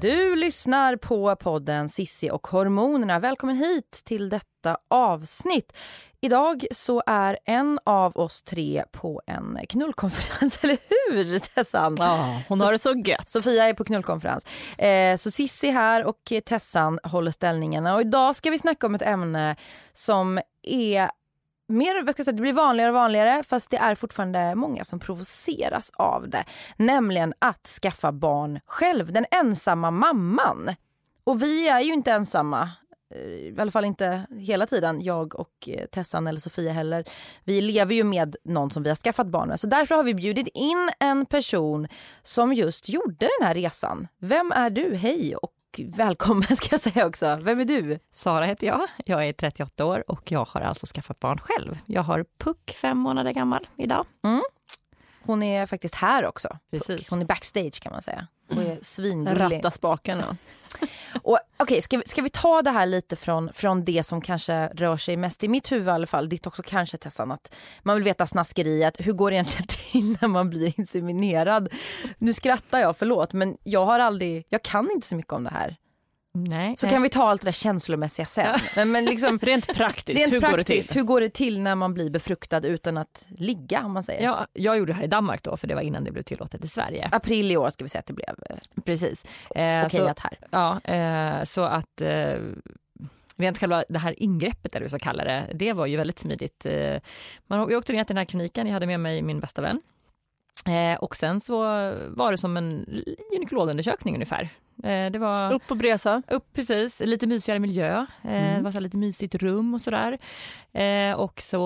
Du lyssnar på podden Sissi och hormonerna. Välkommen hit till detta avsnitt. Idag så är en av oss tre på en knullkonferens, eller hur Tessan? Ja, hon har det så gött. Sofia är på knullkonferens. Eh, så Sissi här och Tessan håller ställningarna. Och idag ska vi snacka om ett ämne som är mer, vad ska säga, det blir vanligare och vanligare fast det är fortfarande många som provoceras av det. Nämligen att skaffa barn själv, den ensamma mamman. Och vi är ju inte ensamma, eh, i alla fall inte hela tiden, jag och eh, Tessan eller Sofia heller. Vi lever ju med någon som vi har skaffat barn med. Så därför har vi bjudit in en person som just gjorde den här resan. Vem är du? Hej och välkommen ska jag säga också. Vem är du? Sara heter jag. Jag är 38 år och jag har alltså skaffat barn själv. Jag har Puck, fem månader gammal idag. Mm. Hon är faktiskt här också. Precis. Hon är backstage kan man säga. Hon är svingullig. Ratta spakarna. Och, okay, ska, ska vi ta det här lite från, från det som kanske rör sig mest i mitt huvud i alla fall, ditt också kanske Tessan, att man vill veta snaskeriet, hur går det egentligen till när man blir inseminerad? Nu skrattar jag, förlåt, men jag har aldrig, jag kan inte så mycket om det här. Nej, Så nej. kan vi ta allt det där känslomässiga sen. Men, men liksom, Rent praktiskt, rent hur praktiskt, går det till? hur går det till när man blir befruktad utan att ligga om man säger? Ja, jag gjorde det här i Danmark då, för det var innan det blev tillåtet i Sverige. April i år ska vi säga att det blev eh, Precis. Eh, okej så, att här. ja, eh, så att eh, rent själva det här ingreppet, eller vad vi ska kalla det, det var ju väldigt smidigt. Eh, man, jag åkte ner till den här kliniken, jag hade med mig min bästa vän. Eh, och sen så var det som en gynekologundersökning ungefär. Eh, det var Upp på Bresa. upp precis, lite mysigare miljö, eh, det var så lite mysigt rum och sådär. Eh, och så,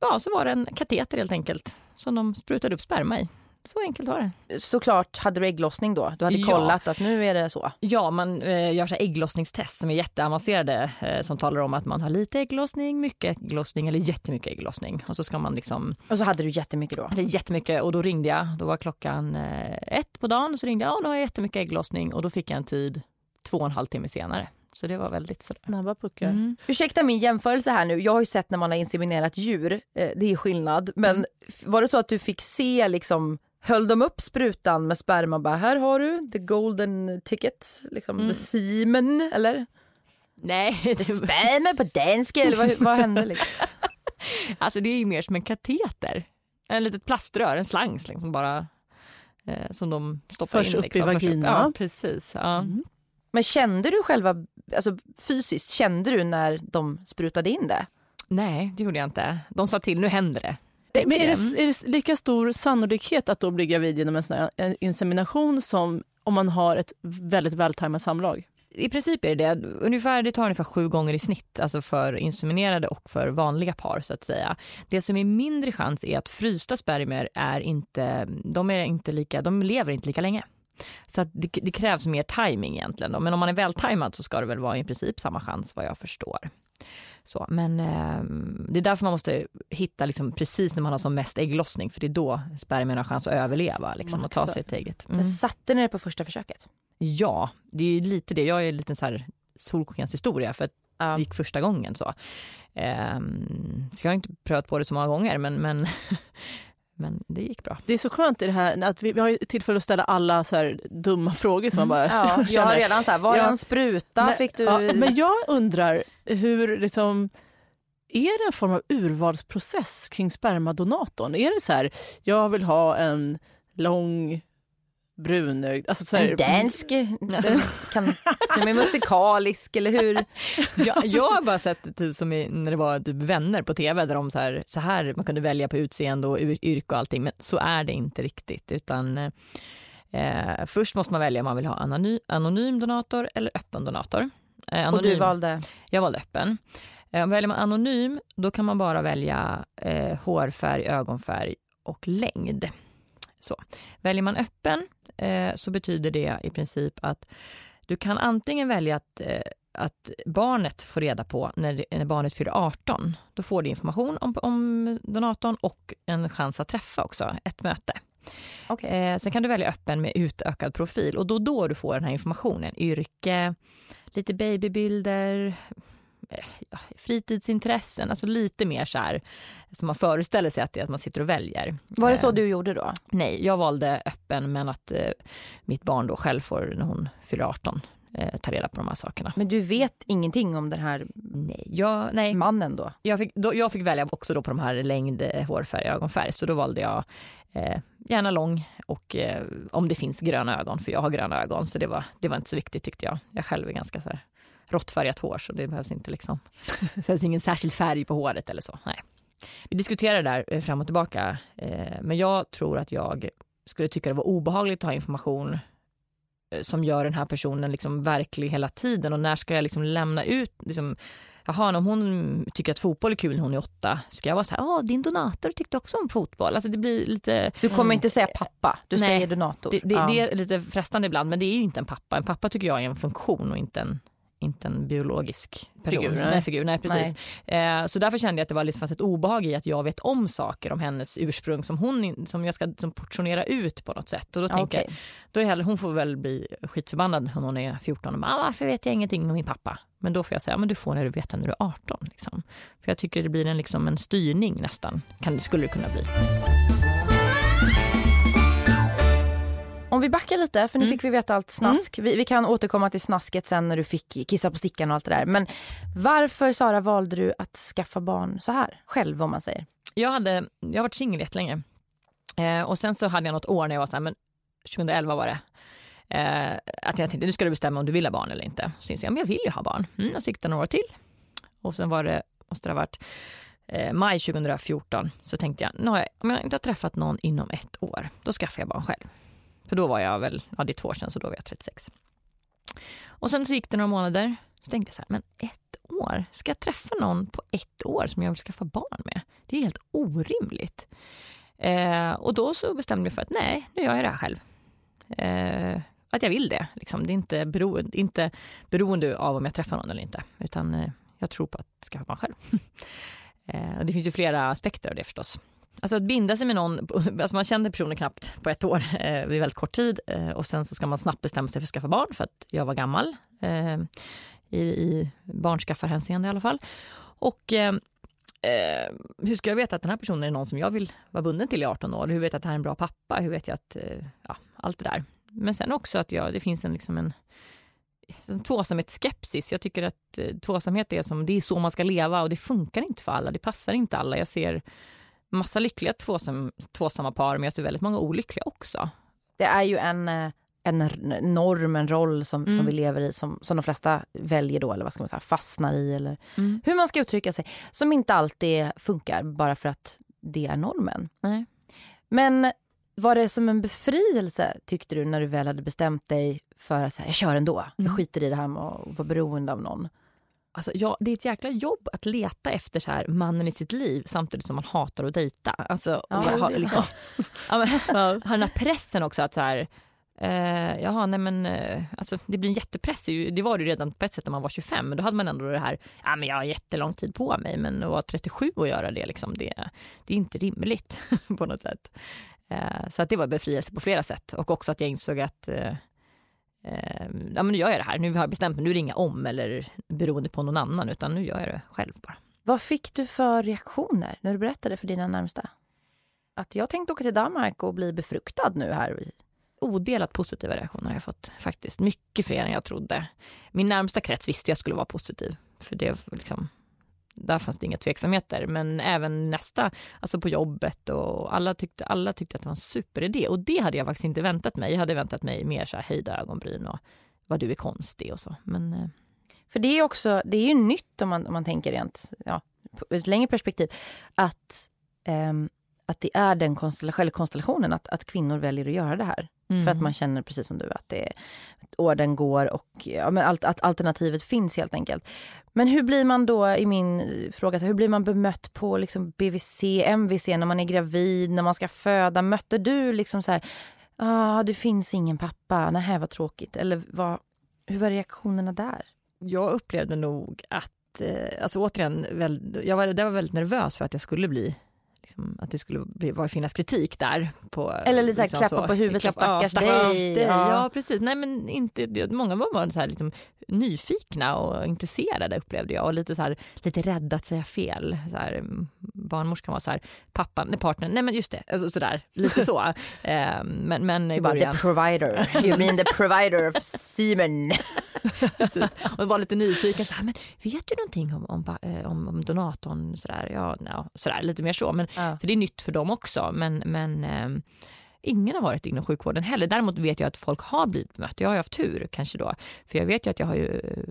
ja, så var det en kateter helt enkelt som de sprutade upp sperma i. Så enkelt var det. Såklart hade du ägglossning då? Du hade Ja. kollat att nu är det så? Ja, man eh, gör så här ägglossningstest som är jätteavancerade eh, som talar om att man har lite ägglossning, mycket ägglossning eller jättemycket ägglossning. Och så ska man liksom, Och så hade du jättemycket då? det är jättemycket och då ringde jag, då var klockan eh, ett på dagen och så ringde jag, ja nu har jag jättemycket ägglossning och då fick jag en tid två och en halv timme senare. Så det var väldigt sådär. Snabba puckar. Mm. Ursäkta min jämförelse här nu. Jag har ju sett när man har inseminerat djur, eh, det är skillnad. Men Mm. var det så att du fick se liksom Höll de upp sprutan med sperma och bara här har du the golden ticket, liksom Mm. the semen eller? Nej, det, sperma på danska eller vad, vad hände liksom? alltså det är ju mer som en kateter. En litet plaströr, en slang liksom bara. Eh, som de stoppar Förs in. upp i liksom. Förs vagina. Ja, precis. Ja. Men kände du själva, alltså fysiskt, kände du när de sprutade in det? Nej, det gjorde jag inte. De sa till, nu händer det. Men är det, är det lika stor sannolikhet att då bli gravid genom en sån en insemination som om man har ett väldigt vältajmat samlag? I princip är det det. Ungefär, det tar ungefär sju gånger i snitt, alltså för inseminerade och för vanliga par så att säga. Det som är mindre chans är att frysta spermier är inte, de är inte lika, de lever inte lika länge. Så det, det krävs mer timing egentligen. Då. Men om man är vältajmad så ska det väl vara i princip samma chans vad jag förstår. Så, men eh, det är därför man måste hitta liksom precis när man har som mest ägglossning för det är då spermierna har chans att överleva liksom, och ta sig till ägget. Men Mm. satte ni det på första försöket? Ja, det är ju lite det. Jag är en liten så här solskenshistoria för att Ja. det gick första gången så. Ehm, så jag har inte prövat på det så många gånger men, men, men det gick bra. Det är så skönt i det här att vi, vi har ju tillfälle att ställa alla så här dumma frågor som man bara Ja, jag har redan så här, var det Ja. en spruta? Nej, Fick du? ja, men jag undrar hur liksom är det en form av urvalsprocess kring spermadonatorn? Är det så här, jag vill ha en lång brunögd. Alltså, så här, En dansk den kan, som är musikalisk eller hur? jag, jag har bara sett det typ som i, när det var typ vänner på tv där de så här, så här man kunde välja på utseende och yrke och allting men så är det inte riktigt utan eh, först måste man välja om man vill ha anonym, anonym donator eller öppen donator. Eh, anonym, och du valde? Jag valde öppen. Eh, väljer man anonym då kan man bara välja eh, hårfärg, ögonfärg och längd. Så. Väljer man öppen eh, så betyder det i princip att du kan antingen välja att, eh, att barnet får reda på när, när barnet fyller 18. Då får du information om, om donatorn och en chans att träffa också, ett möte. Okay. Eh, sen kan du välja öppen med utökad profil och då då du får den här informationen. Yrke, lite babybilder, fritidsintressen, alltså lite mer så här som man föreställer sig att det är att man sitter och väljer. Var det så eh, du gjorde då? Nej, jag valde öppen men att eh, mitt barn då själv får när hon fyller 18 eh, ta reda på de här sakerna. Men du vet ingenting om den här nej, jag, nej. mannen då? Jag fick, då? Jag fick välja också då på de här längd, eh, hårfärg, ögonfärg så då valde jag eh, gärna lång och eh, om det finns gröna ögon för jag har gröna ögon så det var, det var inte så viktigt tyckte jag. Jag själv är ganska så här råttfärgat hår så det behövs inte liksom, det behövs ingen särskild färg på håret eller så. Nej. Vi diskuterar det där eh, fram och tillbaka, eh, men jag tror att jag skulle tycka det var obehagligt att ha information eh, som gör den här personen liksom verklig hela tiden och när ska jag liksom lämna ut liksom, Jaha, om hon tycker att fotboll är kul när hon är åtta, ska jag vara så här, åh din donator tyckte också om fotboll. Alltså det blir lite... Du kommer mm. inte säga pappa, du Nej, säger donator. Det, det, ja. det, är lite frestande ibland, men det är ju inte en pappa. En pappa tycker jag är en funktion och inte en inte en biologisk person. Figur, nej. nej, figur, nej precis. Nej. Eh, så därför kände jag att det var lite fast ett obehag i att jag vet om saker om hennes ursprung som, hon, som jag ska som portionera ut på något sätt. Och då tänker okay. jag, då är hellre, hon får väl bli skitförbannad när hon är 14 och bara, ah, varför vet jag ingenting om min pappa? Men då får jag säga, men du får när du vet när du är 18. Liksom. För jag tycker det blir en, liksom, en styrning nästan, kan, skulle det kunna bli. Om vi backar lite, för nu mm. fick vi veta allt snask. Mm. Vi, vi, kan återkomma till snasket sen när du fick kissa på stickan och allt det där. Men varför Sara valde du att skaffa barn så här själv om man säger? Jag, hade, jag har varit singel jättelänge. Eh, och sen så hade jag något år när jag var så här, men 2011 var det. Eh, att jag tänkte nu ska du bestämma om du vill ha barn eller inte. Så jag, men jag vill ju ha barn. Mm, jag siktade några år till. Och sen var det, måste det ha varit eh, maj 2014 så tänkte jag, nu har jag, om jag inte har träffat någon inom ett år, då skaffar jag barn själv. För då var jag väl, ja det är två år sedan så då var jag 36. Och sen så gick det några månader. Så tänkte jag så här, men ett år? Ska jag träffa någon på ett år som jag vill skaffa barn med? Det är helt orimligt. Eh, och då så bestämde jag för att nej, nu gör jag det här själv. Eh, att jag vill det. Liksom. Det är inte, beroende, inte beroende av om jag träffar någon eller inte. Utan eh, jag tror på att skaffa barn själv. eh, och det finns ju flera aspekter av det förstås. Alltså att binda sig med någon, alltså man kände personen knappt på ett år, eh, vid väldigt kort tid eh, och sen så ska man snabbt bestämma sig för att skaffa barn för att jag var gammal eh, i, i barnskaffarhänseende i alla fall. Och eh, eh, hur ska jag veta att den här personen är någon som jag vill vara bunden till i 18 år? Hur vet jag att det här är en bra pappa? Hur vet jag att, eh, ja, allt det där. Men sen också att jag, det finns en liksom en tvåsamhet. Jag tycker att eh, tvåsamhet är som, det är så man ska leva och det funkar inte för alla. Det passar inte alla. Jag ser massa lyckliga tvåsam, tvåsamma par men jag ser väldigt många olyckliga också. Det är ju en, eh, en norm, en roll som, mm. som vi lever i som, som de flesta väljer då eller vad ska man säga, fastnar i eller mm. hur man ska uttrycka sig. Som inte alltid funkar bara för att det är normen. Nej. Men var det som en befrielse tyckte du när du väl hade bestämt dig för att säga, jag kör ändå, jag mm. skiter i det här med att vara beroende av någon? Alltså, ja, det är ett jäkla jobb att leta efter så här, mannen i sitt liv samtidigt som man hatar att dejta. Alltså, ja, ha, liksom, ja, men, ha den här pressen också att så här, eh, jaha, nej men, eh, alltså, det blir en jättepress. Det var det redan på ett sätt när man var 25, men då hade man ändå det här, ja men jag har jättelång tid på mig, men att vara 37 och göra det, liksom, det, det är inte rimligt på något sätt. Eh, så att det var befrielse på flera sätt och också att jag insåg att eh, eh, ja men nu gör jag det här, nu har jag bestämt mig, nu ringer jag om eller beroende på någon annan utan nu gör jag det själv bara. Vad fick du för reaktioner när du berättade för dina närmsta? Att jag tänkte åka till Danmark och bli befruktad nu här. Odelat positiva reaktioner har jag fått faktiskt. Mycket fler än jag trodde. Min närmsta krets visste jag skulle vara positiv. För det liksom, där fanns det inga tveksamheter. Men även nästa, alltså på jobbet och alla tyckte, alla tyckte att det var en superidé. Och det hade jag faktiskt inte väntat mig. Jag hade väntat mig mer så här höjda ögonbryn och vad du är konstig och så. Men, eh, För det är också, det är ju nytt om man, om man tänker rent, ja, ett längre perspektiv, att, ehm, att det är den konstellation, konstellationen, att, att kvinnor väljer att göra det här. Mm. För att man känner precis som du att det, orden går och ja, men allt, att alternativet finns helt enkelt. Men hur blir man då, i min fråga, hur blir man bemött på liksom BVC, MVC när man är gravid, när man ska föda? Mötte du liksom så här, ah, det finns ingen pappa, nej vad tråkigt. Eller vad, hur var reaktionerna där? jag upplevde nog att, eh, alltså återigen, väl, jag var, jag var väldigt nervös för att jag skulle bli Liksom, att det skulle bli, var, finnas kritik där. På, Eller lite så här, liksom klappa på huvudet, så stackars dig. dig. Ja. Ja. precis. Nej men inte, många var bara så här, liksom, nyfikna och intresserade upplevde jag och lite så här, lite rädda att säga fel. Så här, mm, barnmorskan var så här, pappan, nej, partnern, nej men just det, alltså, så där, lite så. eh, men, men i bara, början. the provider. You mean the provider of semen. Precis. Och var lite nyfiken. Så här, men vet du någonting om, om, eh, om, om donatorn? Så där, ja, no, så där, lite mer så. Men, Ja. För det är nytt för dem också. Men, men eh, ingen har varit inom sjukvården heller. Däremot vet jag att folk har blivit bemötta. Jag har ju haft tur kanske då. För jag vet ju att jag har ju eh,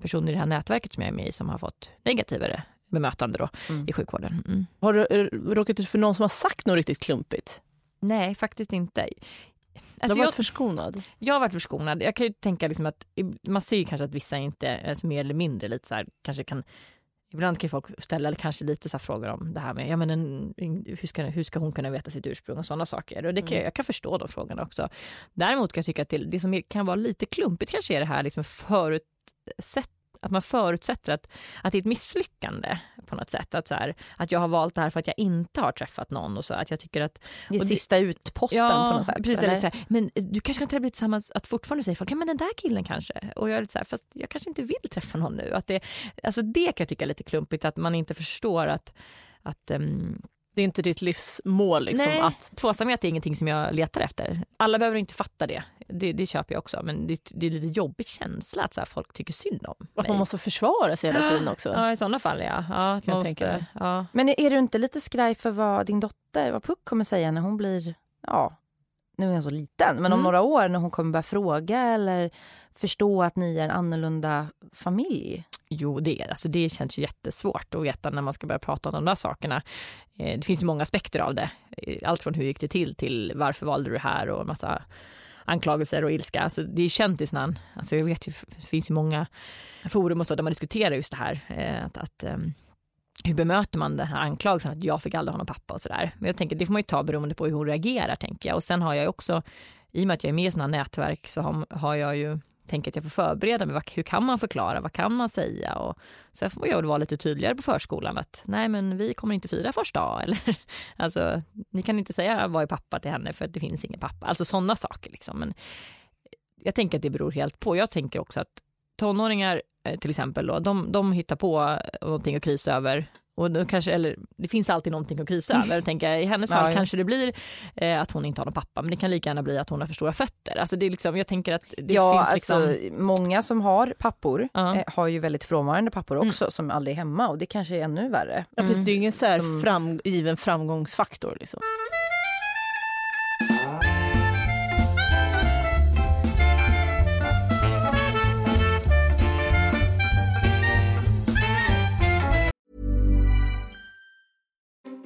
personer i det här nätverket som jag är med i som har fått negativare bemötande då Mm. i sjukvården. Mm. Har du eh, råkat ut för någon som har sagt något riktigt klumpigt? Nej, faktiskt inte. du Alltså har jag, varit förskonad? Jag har varit förskonad. Jag kan ju tänka liksom att man ser ju kanske att vissa inte, alltså mer eller mindre lite så här, kanske kan Ibland kan folk ställa kanske lite så frågor om det här med ja, men en, hur, ska, hur ska hon kunna veta sitt ursprung och sådana saker. Och det kan, Mm. Jag kan förstå de frågorna också. Däremot kan jag tycka att det, det som kan vara lite klumpigt kanske är det här liksom förutsätt, att man förutsätter att, att det är ett misslyckande på något sätt. Att, så här, att jag har valt det här för att jag inte har träffat någon och så att jag tycker att Det är Och det- sista utposten på något sätt. Precis, eller? så här, men du kanske kan träffa bli tillsammans, att fortfarande säga folk, ja men den där killen kanske. Och jag är lite så här, fast jag kanske inte vill träffa någon nu. Att det, alltså det kan jag tycka är lite klumpigt, att man inte förstår att, att ehm, Det är inte ditt livsmål liksom nej, att tvåsamhet är ingenting som jag letar efter. Alla behöver inte fatta det, det, det köper jag också. Men det, det är lite jobbig känsla att så här, folk tycker synd om att man måste försvara sig hela tiden också. Ja, i sådana fall ja. ja att man måste, ja. Men är, är du inte lite skraj för vad din dotter, vad Puck kommer säga när hon blir, ja, nu är hon så liten, men om Mm. några år när hon kommer börja fråga eller förstå att ni är en annorlunda familj? Jo, det, är, alltså det känns ju jättesvårt att veta när man ska börja prata om de där sakerna. Eh, det finns ju många aspekter av det. Eh, allt från hur gick det till till varför valde du det här och massa anklagelser och ilska. Alltså, det är känt i sån, alltså jag vet ju, det finns ju många forum och så där man diskuterar just det här. Eh, att, att, ehm, hur bemöter man den här anklagelsen att jag fick aldrig ha någon pappa och sådär. Men jag tänker det får man ju ta beroende på hur hon reagerar tänker jag. Och sen har jag ju också, i och med att jag är med i sådana nätverk så har, har jag ju tänker att jag får förbereda mig. Hur kan man förklara? Vad kan man säga? Och sen får jag vara lite tydligare på förskolan att nej, men vi kommer inte fira första dag. Eller alltså, ni kan inte säga vad är pappa till henne för att det finns ingen pappa. Alltså sådana saker liksom. Men jag tänker att det beror helt på. Jag tänker också att tonåringar eh, till exempel då, de, de hittar på någonting att krisa över. Och då kanske, eller, det finns alltid någonting att krisa över. Jag tänker, I hennes fall Ja. kanske det blir eh, att hon inte har någon pappa, men det kan lika gärna bli att hon har för stora fötter. Alltså det är liksom, jag tänker att det ja, finns alltså liksom... många som har pappor Ja. eh, har ju väldigt frånvarande pappor Mm. också som aldrig är hemma och det kanske är ännu värre. Ja, precis, det är ju ingen så här Som- fram, given framgångsfaktor. Liksom.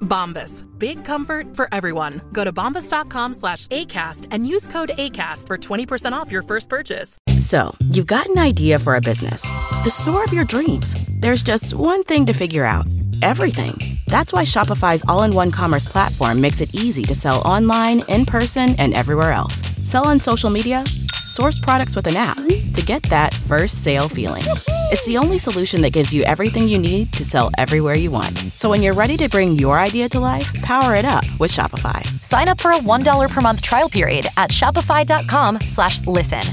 Bombas. Big comfort for everyone. Go to bombas.com slash ACAST and use code ACAST for 20% off your first purchase. So, you've got an idea for a business, the store of your dreams. There's just one thing to figure out everything. That's why Shopify's all in one commerce platform makes it easy to sell online, in person, and everywhere else. Sell on social media, source products with an app to get that first sale feeling. It's the only solution that gives you everything you need to sell everywhere you want. So when you're ready to bring your idea to life, power it up with Shopify. Sign up for a $1 per month trial period at shopify.com slash listen.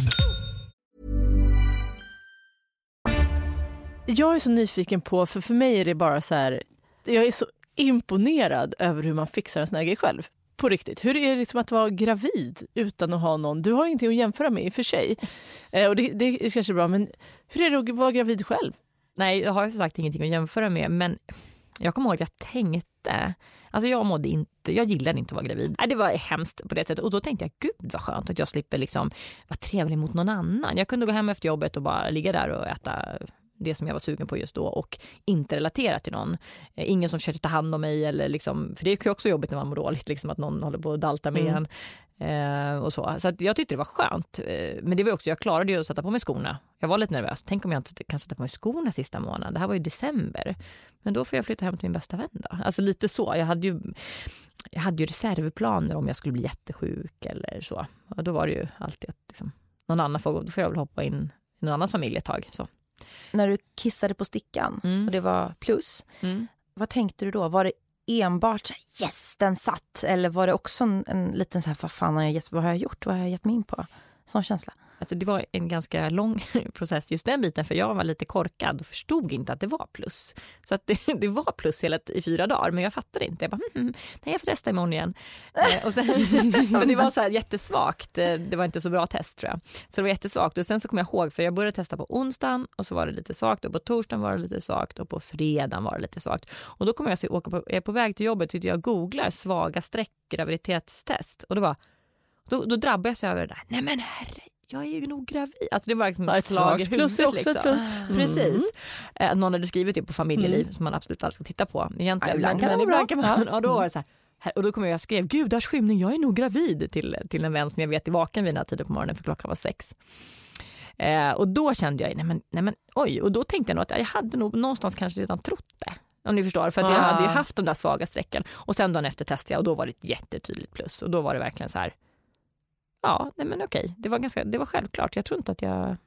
Jag är så nyfiken på, för för mig är det bara så här, jag är så imponerad över hur man fixar en sån här grej själv. På riktigt. Hur är det liksom att vara gravid utan att ha någon? Du har ingenting att jämföra med i och för sig. Eh, och det, det är kanske bra, men hur är det att vara gravid själv? Nej, jag har som sagt ingenting att jämföra med, men jag kommer ihåg att jag tänkte, alltså jag mådde inte, jag gillade inte att vara gravid. Nej, det var hemskt på det sättet och då tänkte jag, gud vad skönt att jag slipper liksom vara trevlig mot någon annan. Jag kunde gå hem efter jobbet och bara ligga där och äta det som jag var sugen på just då och inte relatera till någon. Eh, ingen som försökte ta hand om mig eller liksom, för det är ju också jobbigt när man mår dåligt, liksom att någon håller på att dalta med Mm. en. Eh, och så så jag tyckte det var skönt. Eh, men det var också, jag klarade ju att sätta på mig skorna. Jag var lite nervös. Tänk om jag inte kan sätta på mig skorna sista månaden. Det här var ju december. Men då får jag flytta hem till min bästa vän då. Alltså lite så. Jag hade ju, jag hade ju reservplaner om jag skulle bli jättesjuk eller så. Och då var det ju alltid att liksom, någon annan får, då får jag väl hoppa in i någon annans familj ett tag. Så. När du kissade på stickan Mm. och det var plus, Mm. vad tänkte du då? Var det enbart yes den satt eller var det också en, en liten så här, vad fan har jag, gett, vad har jag gjort, vad har jag gett mig in på? Sån känsla. Alltså det var en ganska lång process just den biten för jag var lite korkad och förstod inte att det var plus. Så att det, det var plus hela, i fyra dagar men jag fattade inte. Jag bara, hmm, nej jag får testa imorgon igen. Eh, och sen, men det var så här jättesvagt, eh, det var inte så bra test tror jag. Så det var jättesvagt och sen så kom jag ihåg för jag började testa på onsdagen och så var det lite svagt och på torsdagen var det lite svagt och på fredagen var det lite svagt. Och då kommer jag att åka på, jag är på väg till jobbet och jag googlar svaga streck graviditetstest och då då, då drabbade jag över det där. Nej men herre, jag är ju nog gravid. Alltså det var liksom ett slag i huvudet. liksom. plus. Mm. Precis. Eh, någon hade skrivit det på familjeliv Mm. som man absolut aldrig ska titta på egentligen. Ibland kan ibland man, ja, då var det så här. Och då kommer jag, jag skrev gudars skymning, jag är nog gravid till, till en vän som jag vet är vaken vid den här tiden på morgonen för klockan var sex. Eh, och då kände jag, nej men, nej men oj, och då tänkte jag nog att jag hade nog någonstans kanske redan trott det. Om ni förstår, för att jag Ah. hade ju haft de där svaga strecken. Och sen dagen efter testade jag och då var det ett jättetydligt plus. Och då var det verkligen så här, ja, nej men okej, det var, ganska, det var självklart. Jag tror inte att jag,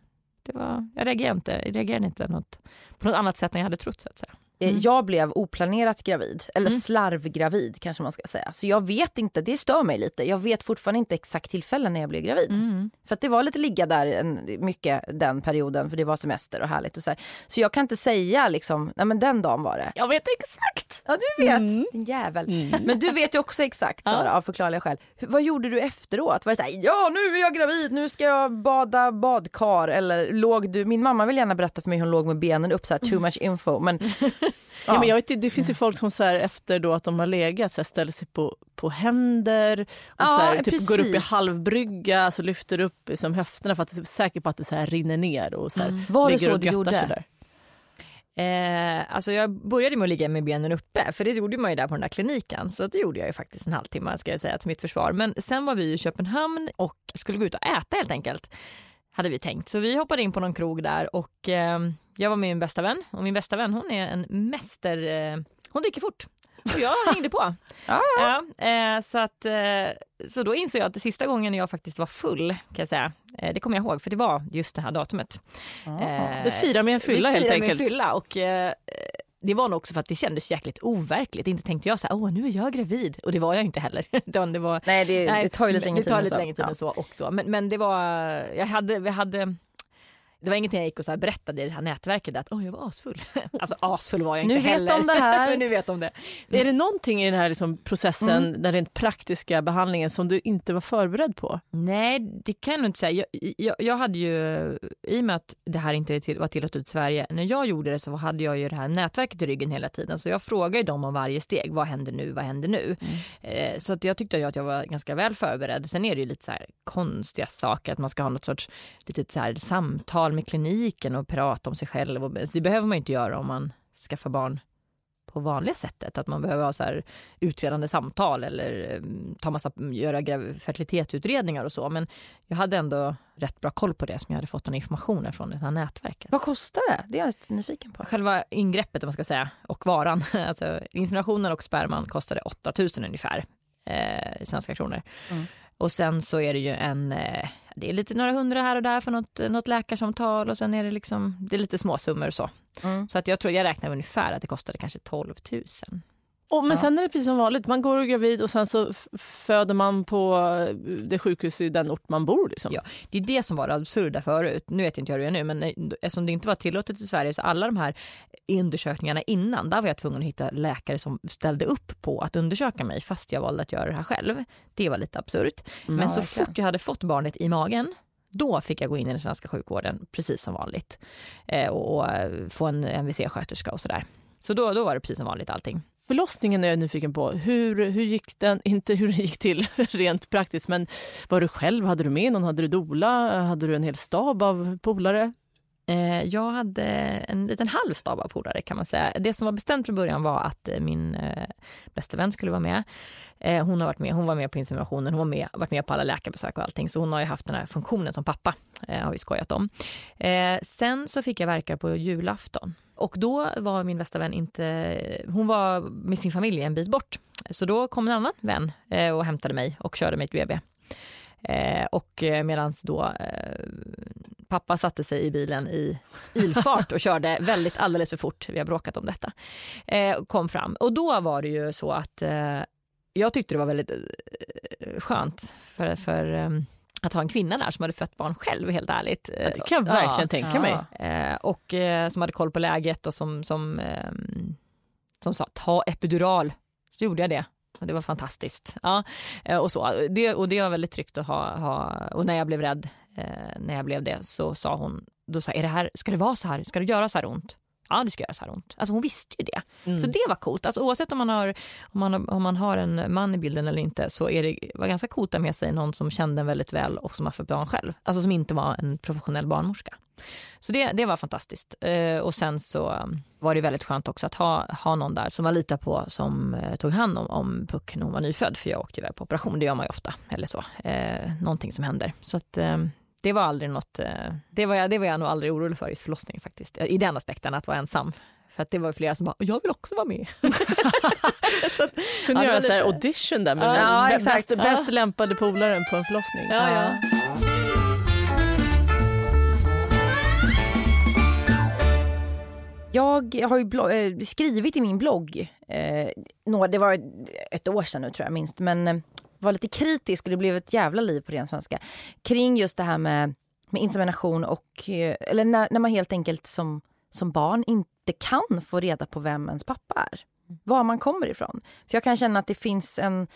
det var, jag reagerade inte, jag reagerade inte något, på något annat sätt än jag hade trott så att säga. Eh, Mm. Jag blev oplanerat gravid, eller Mm. slarvgravid kanske man ska säga. Så jag vet inte, det stör mig lite. Jag vet fortfarande inte exakt tillfällen när jag blev gravid. Mm. För att det var lite ligga där en, mycket den perioden för det var semester och härligt och så här. Så jag kan inte säga liksom, nej men den dagen var det. Jag vet exakt! Ja du vet, Mm. din jävel. Mm. Men du vet ju också exakt Ja. Sara av förklarliga skäl. Vad gjorde du efteråt? Var det såhär, ja nu är jag gravid, nu ska jag bada badkar eller låg du, min mamma vill gärna berätta för mig hur hon låg med benen upp så här, too much info men Ja. men jag vet, det finns ju folk som så här, efter då att de har legat så här, ställer sig på, på händer och Ja, så här, typ, går upp i halvbrygga, så lyfter upp liksom, höfterna för att det är säker på att det så här, rinner ner och så här, Mm. var det så du gjorde? Eh, alltså jag började med att ligga med benen uppe, för det gjorde man ju där på den där kliniken. Så det gjorde jag ju faktiskt en halvtimme ska jag säga till mitt försvar. Men sen var vi i Köpenhamn och skulle gå ut och äta helt enkelt. Hade vi tänkt. Så vi hoppade in på någon krog där och eh, jag var med min bästa vän. Och min bästa vän hon är en mäster, eh, hon dricker fort. Och jag hängde på. Ja, Ja, eh, så, att, eh, så då insåg jag att det sista gången jag faktiskt var full, kan jag säga, eh, det kommer jag ihåg för det var just det här datumet. Eh, Det firar med en fylla helt med enkelt. En fylla och, det var nog också för att det kändes jäkligt overkligt. Inte tänkte jag så här, åh nu är jag gravid. Och det var jag inte heller. Det, var, Nej det, det tar ju lite längre tid än så. också. Men, men det var, jag hade, vi hade det var ingenting jag gick och så här berättade i det här nätverket att åh jag var asfull. Alltså asfull var jag Nu inte vet heller. de det här. Men nu vet de det. Är det någonting i den här liksom, processen, Mm. den rent praktiska behandlingen som du inte var förberedd på? Nej, det kan jag nog inte säga. Jag, jag, jag hade ju, i och med att det här inte till, var tillåtet i Sverige, när jag gjorde det så hade jag ju det här nätverket i ryggen hela tiden. Så jag frågade dem om varje steg. Vad händer nu? Vad händer nu? Eh, så att jag tyckte att jag var ganska väl förberedd. Sen är det ju lite så här konstiga saker, att man ska ha något sorts litet så här samtal med kliniken och prata om sig själv. Och, det behöver man inte göra om man skaffar barn på vanliga sättet. Att man behöver ha så här utredande samtal eller eh, ta massa, göra fertilitetsutredningar och så. Men jag hade ändå rätt bra koll på det som jag hade fått den informationen från det här nätverket. Vad kostar det? Det är jag lite nyfiken på. Själva ingreppet om man ska säga och varan, alltså inseminationen och sperman kostade 8000 ungefär eh, svenska kronor. Mm. Och sen så är det ju en, eh, det är lite några hundra här och där för något, något läkarsamtal och sen är det liksom, det är lite småsummor och så. Mm. Så att jag tror, jag räknar ungefär att det kostade kanske 12 000. Och, men Ja. sen är det precis som vanligt, man går och gravid och sen så föder man på eh, det sjukhus i den ort man bor. Liksom. Ja, det är det som var det absurda förut. Nu vet jag inte hur det är nu, men eh, eftersom det inte var tillåtet i Sverige så alla de här undersökningarna innan, där var jag tvungen att hitta läkare som ställde upp på att undersöka mig fast jag valde att göra det här själv. Det var lite absurt. Men Ja, så verkligen. fort jag hade fått barnet i magen då fick jag gå in i den svenska sjukvården precis som vanligt eh, och, och få en MVC-sköterska och sådär. Så då, då var det precis som vanligt allting. Förlossningen är jag nyfiken på. Hur, hur gick den, inte hur det gick till rent praktiskt, men var du själv, hade du med någon, hade du dola, hade du en hel stab av polare? Eh, jag hade en liten halv stab av polare kan man säga. Det som var bestämt från början var att eh, min eh, bästa vän skulle vara med. Eh, Hon har varit med, hon var med på inseminationen, hon har med, varit med på alla läkarbesök och allting. Så hon har ju haft den här funktionen som pappa, eh, har vi skojat om. Eh, Sen så fick jag verka på julafton. Och då var min bästa vän inte, hon var med sin familj en bit bort. Så då kom en annan vän eh, och hämtade mig och körde mig till BB. Eh, och eh, medan då pappa satte sig i bilen i ilfart och körde väldigt alldeles för fort, vi har bråkat om detta, kom fram. Och då var det ju så att jag tyckte det var väldigt skönt för, för ehm, att ha en kvinna där som hade fött barn själv, helt ärligt. Ja, det kan jag verkligen tänka Ja. mig. Eh, och eh, som hade koll på läget och som, som, eh, som sa ta epidural. Så gjorde jag det. Och det var fantastiskt. Ja, eh, och, så. Det, och det var väldigt tryggt att ha. ha och när jag blev rädd, eh, när jag blev det, så sa hon, då sa, är det här, ska det vara så här? Ska det göra så här ont? Ja, det ska göra så här ont. Alltså hon visste ju det. Mm. Så det var coolt. Alltså, oavsett om man, har, om, man, har- om man har en man i bilden eller inte så är det var ganska coolt att med sig någon som kände en väldigt väl och som har fött barn själv. Alltså som inte var en professionell barnmorska. Så det, det var fantastiskt. Eh, och sen så um, var det väldigt skönt också att ha, ha någon där som man litar på som eh, tog hand om, om Puck när hon var nyfödd. För jag åkte iväg på operation, det gör man ju ofta. Eller så. Eh, någonting som händer. Så att, eh, det var aldrig något, eh, det, var jag, det var jag nog aldrig orolig för i förlossningen faktiskt. I den aspekten att vara ensam. För att det var flera som bara, jag vill också vara med. så att, Kunde göra lite- audition där med Ja, exakt. bäst, bäst lämpade polaren på en förlossning. Ja, ja. Jag har ju eh, skrivit i min blogg, eh, några, det var ett år sedan nu tror jag minst, men eh, var lite kritisk och det blev ett jävla liv på ren svenska kring just det här med, med insemination och, eh, eller när, när man helt enkelt som, som barn inte kan få reda på vem ens pappa är. Var man kommer ifrån. För jag kan känna att det finns en,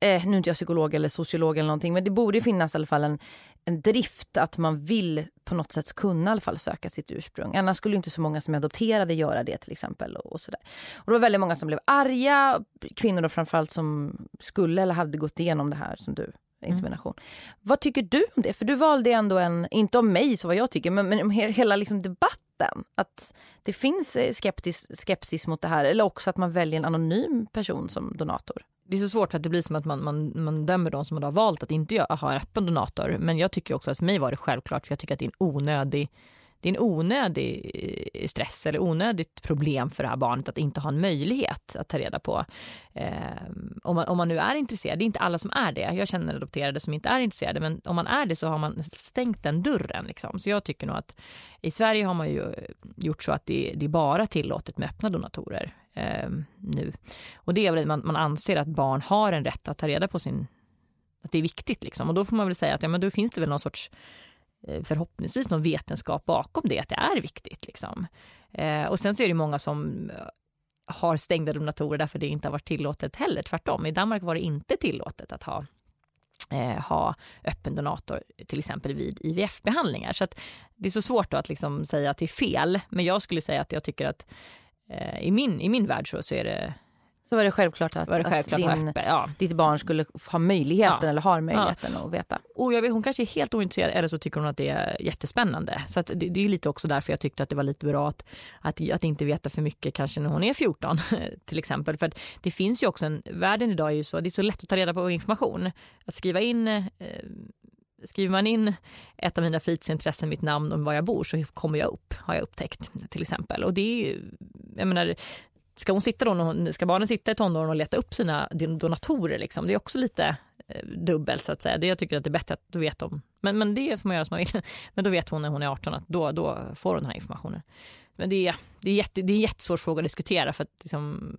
eh, nu är inte jag psykolog eller sociolog eller någonting, men det borde finnas i alla fall en, en drift att man vill på något sätt kunna i alla fall söka sitt ursprung. Annars skulle inte så många som är adopterade göra det till exempel. Och, och sådär. Och det var väldigt många som blev arga, kvinnor då framförallt som skulle eller hade gått igenom det här som du, insemination. Vad tycker du om det? För du valde ändå en, inte om mig så vad jag tycker, men, men om he, hela liksom debatten. Att det finns eh, skeptis, skepsis mot det här eller också att man väljer en anonym person som donator det är så svårt för att det blir som att man, man, man dömer de som har valt att inte ha en öppen donator. Men jag tycker också att för mig var det självklart för jag tycker att det är en onödig det är en onödig eh, stress eller onödigt problem för det här barnet att inte ha en möjlighet att ta reda på. Eh, om, man, om man nu är intresserad, det är inte alla som är det. Jag känner adopterade som inte är intresserade men om man är det så har man stängt den dörren. Liksom. Så jag tycker nog att i Sverige har man ju eh, gjort så att det, det är bara tillåtet med öppna donatorer eh, nu. Och det är väl att man, man anser att barn har en rätt att ta reda på sin att det är viktigt liksom. Och då får man väl säga att ja, men då finns det väl någon sorts eh, förhoppningsvis någon vetenskap bakom det, att det är viktigt. Liksom. Eh, och sen så är det många som eh, har stängda donatorer därför det inte har varit tillåtet heller. Tvärtom, i Danmark var det inte tillåtet att ha eh, ha öppen donator till exempel vid IVF-behandlingar. Så att det är så svårt då att liksom säga att det är fel, men jag skulle säga att jag tycker att i, min, i min värld så, så är det, Så var det självklart att, det självklart att din. Ja. ditt barn skulle ha möjligheten Ja. eller har möjligheten att veta. Och jag vet, hon kanske är helt ointresserad eller så tycker hon att det är jättespännande. Så det, det är lite också därför jag tyckte att det var lite bra att, att, att inte veta för mycket kanske när hon är 14 till exempel. För att det finns ju också en, världen idag är ju så, det är så lätt att ta reda på information. Att skriva in eh, Skriver man in ett av mina fritidsintressen, mitt namn och var jag bor så kommer jag upp, har jag upptäckt till exempel. Och det är ju, jag menar, ska, hon sitta då, hon- ska barnen sitta i tonåren och leta upp sina donatorer liksom? Det är också lite eh, dubbelt så att säga. Det jag tycker att det är bättre att då vet de, Men, men det får man göra som man vill. Men då vet hon när hon är 18 att då, då får hon den här informationen. Men det är, det är, jätte, det är en jättesvår fråga att diskutera för att liksom,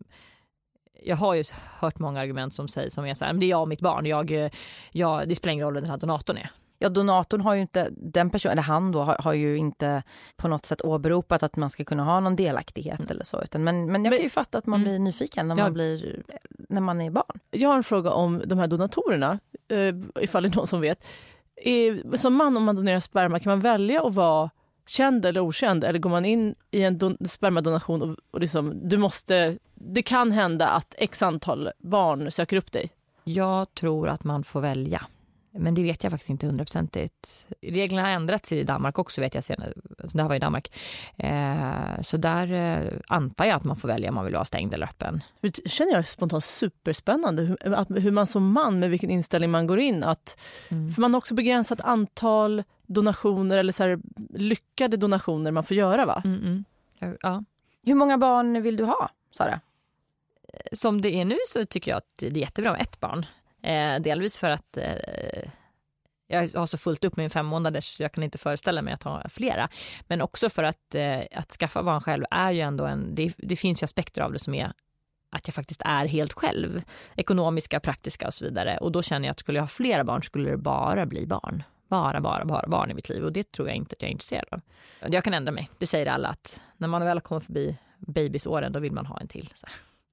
jag har ju hört många argument som säger som är så här, men det är jag och mitt barn, jag, eh, jag, det spelar ingen roll vem den här donatorn är. Ja, donatorn har ju inte, den personen, eller han då, har, har, ju inte på något sätt åberopat att man ska kunna ha någon delaktighet mm. eller så. Utan, men, men jag kan ju fatta att man mm. blir nyfiken när man, ja. blir, när man är barn. Jag har en fråga om de här donatorerna, eh, ifall det är någon som vet. Som man om man donerar sperma, kan man välja att vara känd eller okänd eller går man in i en don spermadonation och, och liksom, du måste, det kan hända att x antal barn söker upp dig? Jag tror att man får välja. Men det vet jag faktiskt inte hundraprocentigt. Reglerna har ändrats i Danmark också vet jag senare. Så det här var i Danmark. Eh, så där eh, antar jag att man får välja om man vill vara stängd eller öppen. Det känner jag spontant superspännande. Hur, hur man som man, med vilken inställning man går in. Att, mm. För man har också begränsat antal donationer eller så här, lyckade donationer man får göra va? Mm, mm. Ja. Hur många barn vill du ha, Sara? Som det är nu så tycker jag att det är jättebra med ett barn. Eh, delvis för att eh, jag har så fullt upp med min fem månaders så jag kan inte föreställa mig att ha flera. Men också för att, eh, att skaffa barn själv är ju ändå en, det, det finns ju aspekter av det som är att jag faktiskt är helt själv. Ekonomiska, praktiska och så vidare. Och då känner jag att skulle jag ha flera barn skulle det bara bli barn. Bara, bara, bara barn i mitt liv och det tror jag inte att jag är intresserad av. Jag kan ändra mig. Det säger alla att när man väl kommer förbi babysåren då vill man ha en till. Så.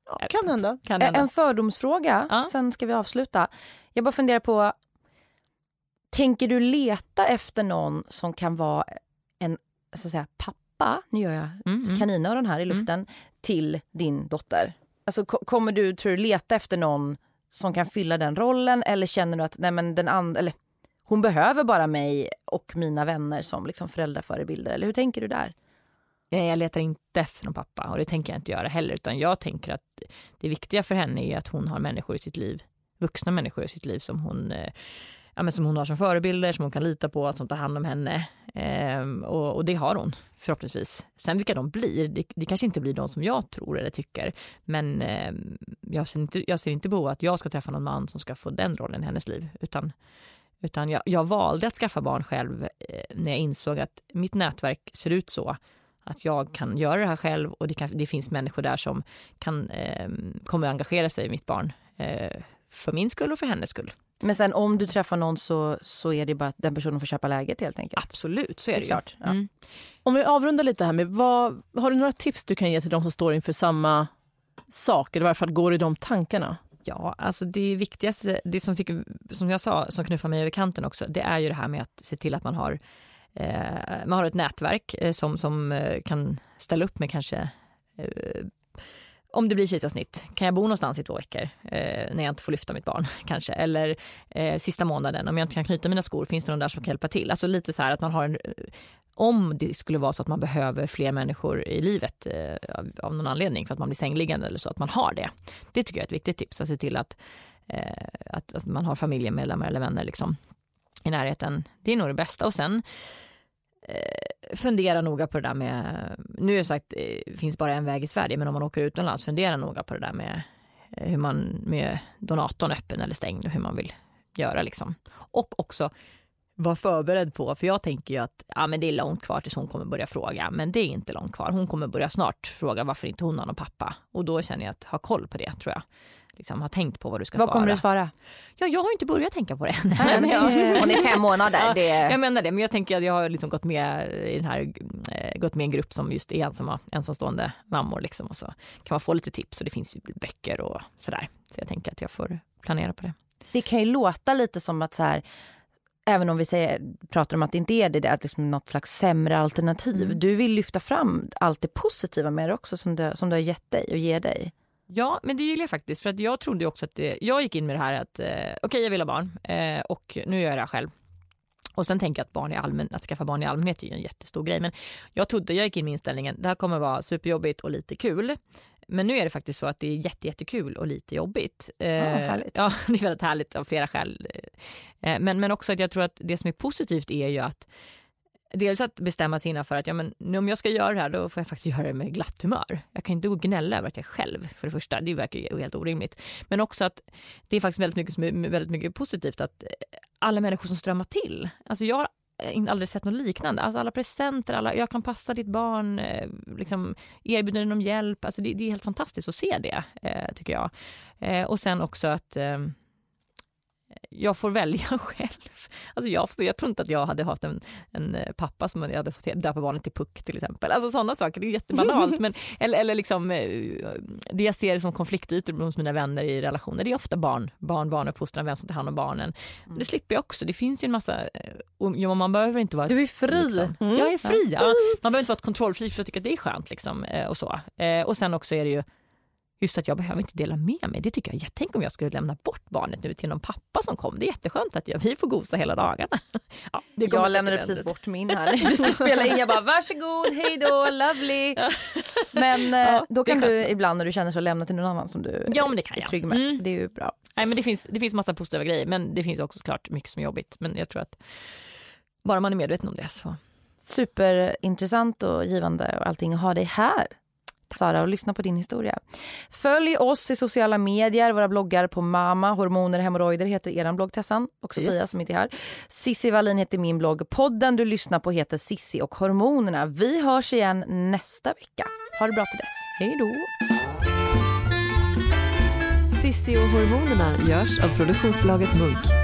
Ja, kan hända. Kan hända. En fördomsfråga, ja. sen ska vi avsluta. Jag bara funderar på, tänker du leta efter någon som kan vara en så att säga, pappa, nu gör jag mm, mm. kaninöron här i mm. luften, mm. till din dotter? Alltså, kommer du, tror du, leta efter någon som kan fylla den rollen eller känner du att nej, men den and, eller, hon behöver bara mig och mina vänner som liksom föräldraförebilder? Eller hur tänker du där? Jag letar inte efter någon pappa och det tänker jag inte göra heller utan jag tänker att det viktiga för henne är att hon har människor i sitt liv, vuxna människor i sitt liv som hon, eh, ja, men som hon har som förebilder, som hon kan lita på, som tar hand om henne. Ehm, och, och, det har hon förhoppningsvis. Sen vilka de blir, det, det, kanske inte blir de som jag tror eller tycker. Men eh, jag, ser inte, jag ser inte behov att jag ska träffa någon man som ska få den rollen i hennes liv. Utan, utan jag, jag valde att skaffa barn själv eh, när jag insåg att mitt nätverk ser ut så att jag kan göra det här själv och det, kan, det finns människor där som kan, eh, kommer att engagera sig i mitt barn. Eh, för min skull och för hennes skull. Men sen om du träffar någon så, så är det bara att den personen får köpa läget helt enkelt? Absolut, så är det, det klart. Ja. Mm. Om vi avrundar lite här med, vad, har du några tips du kan ge till de som står inför samma sak eller i varje fall går i de tankarna? Ja, alltså det viktigaste, det som, fick, som jag sa, som knuffar mig över kanten också, det är ju det här med att se till att man har Eh, man har ett nätverk eh, som, som eh, kan ställa upp med kanske eh, om det blir kejsarsnitt, kan jag bo någonstans i två veckor eh, när jag inte får lyfta mitt barn kanske? Eller eh, sista månaden, om jag inte kan knyta mina skor, finns det någon där som kan hjälpa till? Alltså lite så här att man har en, eh, om det skulle vara så att man behöver fler människor i livet eh, av, av, någon anledning för att man blir sängliggande eller så, att man har det. Det tycker jag är ett viktigt tips, att se till att, att, att man har familjemedlemmar eller vänner liksom, i närheten. Det är nog det bästa. Och sen eh, fundera noga på det där med, nu är det sagt, det eh, finns bara en väg i Sverige, men om man åker utomlands, fundera noga på det där med eh, hur man, med donatorn öppen eller stängd och hur man vill göra liksom. Och också vara förberedd på, för jag tänker ju att ja, men det är långt kvar tills hon kommer börja fråga, men det är inte långt kvar. Hon kommer börja snart fråga varför inte hon har någon pappa och då känner jag att ha koll på det tror jag liksom, ha tänkt på vad du ska vad svara. Vad kommer du svara? Ja, jag har inte börjat tänka på det än. Hon är fem månader. Det... Jag menar det, men jag tänker att jag har liksom gått med i den här, äh, gått med i en grupp som just är ensamma, ensamstående mammor liksom och så kan man få lite tips och det finns ju böcker och sådär. Så jag tänker att jag får planera på det. Det kan ju låta lite som att så här även om vi säger, pratar om att det inte är det, det är liksom något slags sämre alternativ. Mm. Du vill lyfta fram allt det positiva med det också som det, som det har gett dig och ger dig. Ja, men det gillar jag faktiskt. För att jag trodde också att det, jag gick in med det här att eh, okej, okay, jag vill ha barn eh, och nu gör jag det här själv. Och sen tänker jag att, barn i allmän, att skaffa barn i allmänhet är ju en jättestor grej. Men jag trodde, jag gick in med inställningen, det här kommer vara superjobbigt och lite kul. Men nu är det faktiskt så att det är jätte, jättekul och lite jobbigt. Eh, ja, ja, det är väldigt härligt av flera skäl. Eh, men, men också att jag tror att det som är positivt är ju att dels att bestämma sig innan för att ja, men, nu om jag ska göra det här då får jag faktiskt göra det med glatt humör. Jag kan inte gå och gnälla över att jag själv för det första, det verkar ju helt orimligt. Men också att det är faktiskt väldigt mycket, som är väldigt mycket positivt att eh, alla människor som strömmar till. Alltså jag har eh, aldrig sett något liknande. Alltså alla presenter, alla, jag kan passa ditt barn, eh, liksom, erbjuda dig dem hjälp. Alltså det, det är helt fantastiskt att se det, tycker jag. Och sen också att jag får välja själv. Alltså jag, jag tror inte att jag hade haft en, en eh, pappa som jag hade fått döpa barnet till Puck till exempel. Alltså sådana saker, det är jättebanalt. men, eller, eller liksom, eh, det jag ser som konfliktytor hos mina vänner i relationer, det är ofta barn, barn, barnuppfostran, vem som tar hand om barnen. Det slipper jag också. Det finns ju en massa, eh, och man behöver inte vara... Du är fri. Liksom. Jag är fri, ja. Man behöver inte vara ett kontrollfri för att tycka att det är skönt. Liksom, och, så. Och sen också är det ju just att jag behöver inte dela med mig. Det tycker jag, tänk om jag skulle lämna bort barnet nu till någon pappa som kom. Det är jätteskönt att jag, vi får gosa hela dagarna. Ja, det Jag lämnade precis ändras. bort min här. Du skulle spela in. Jag bara varsågod, hej då, lovely. Men eh, Ja, då det kan du ibland när du känner så lämna till någon annan som du Ja, men det kan är jag. trygg med. Mm. Så det är ju bra. Nej, men det, finns, det finns massa positiva grejer, men det finns också såklart mycket som är jobbigt. Men jag tror att bara man är medveten om det så... Superintressant och givande och allting att ha dig här. Sara och lyssna på din historia. Följ oss i sociala medier, våra bloggar på Mama, hormoner, hemorrojder heter eran blogg Tessan och Sofia Yes. som inte är här. Sissi Wallin heter min blogg. Podden du lyssnar på heter Sissi och hormonerna. Vi hörs igen nästa vecka. Ha det bra till dess. Hej då! Sissi och hormonerna görs av produktionsbolaget Munk.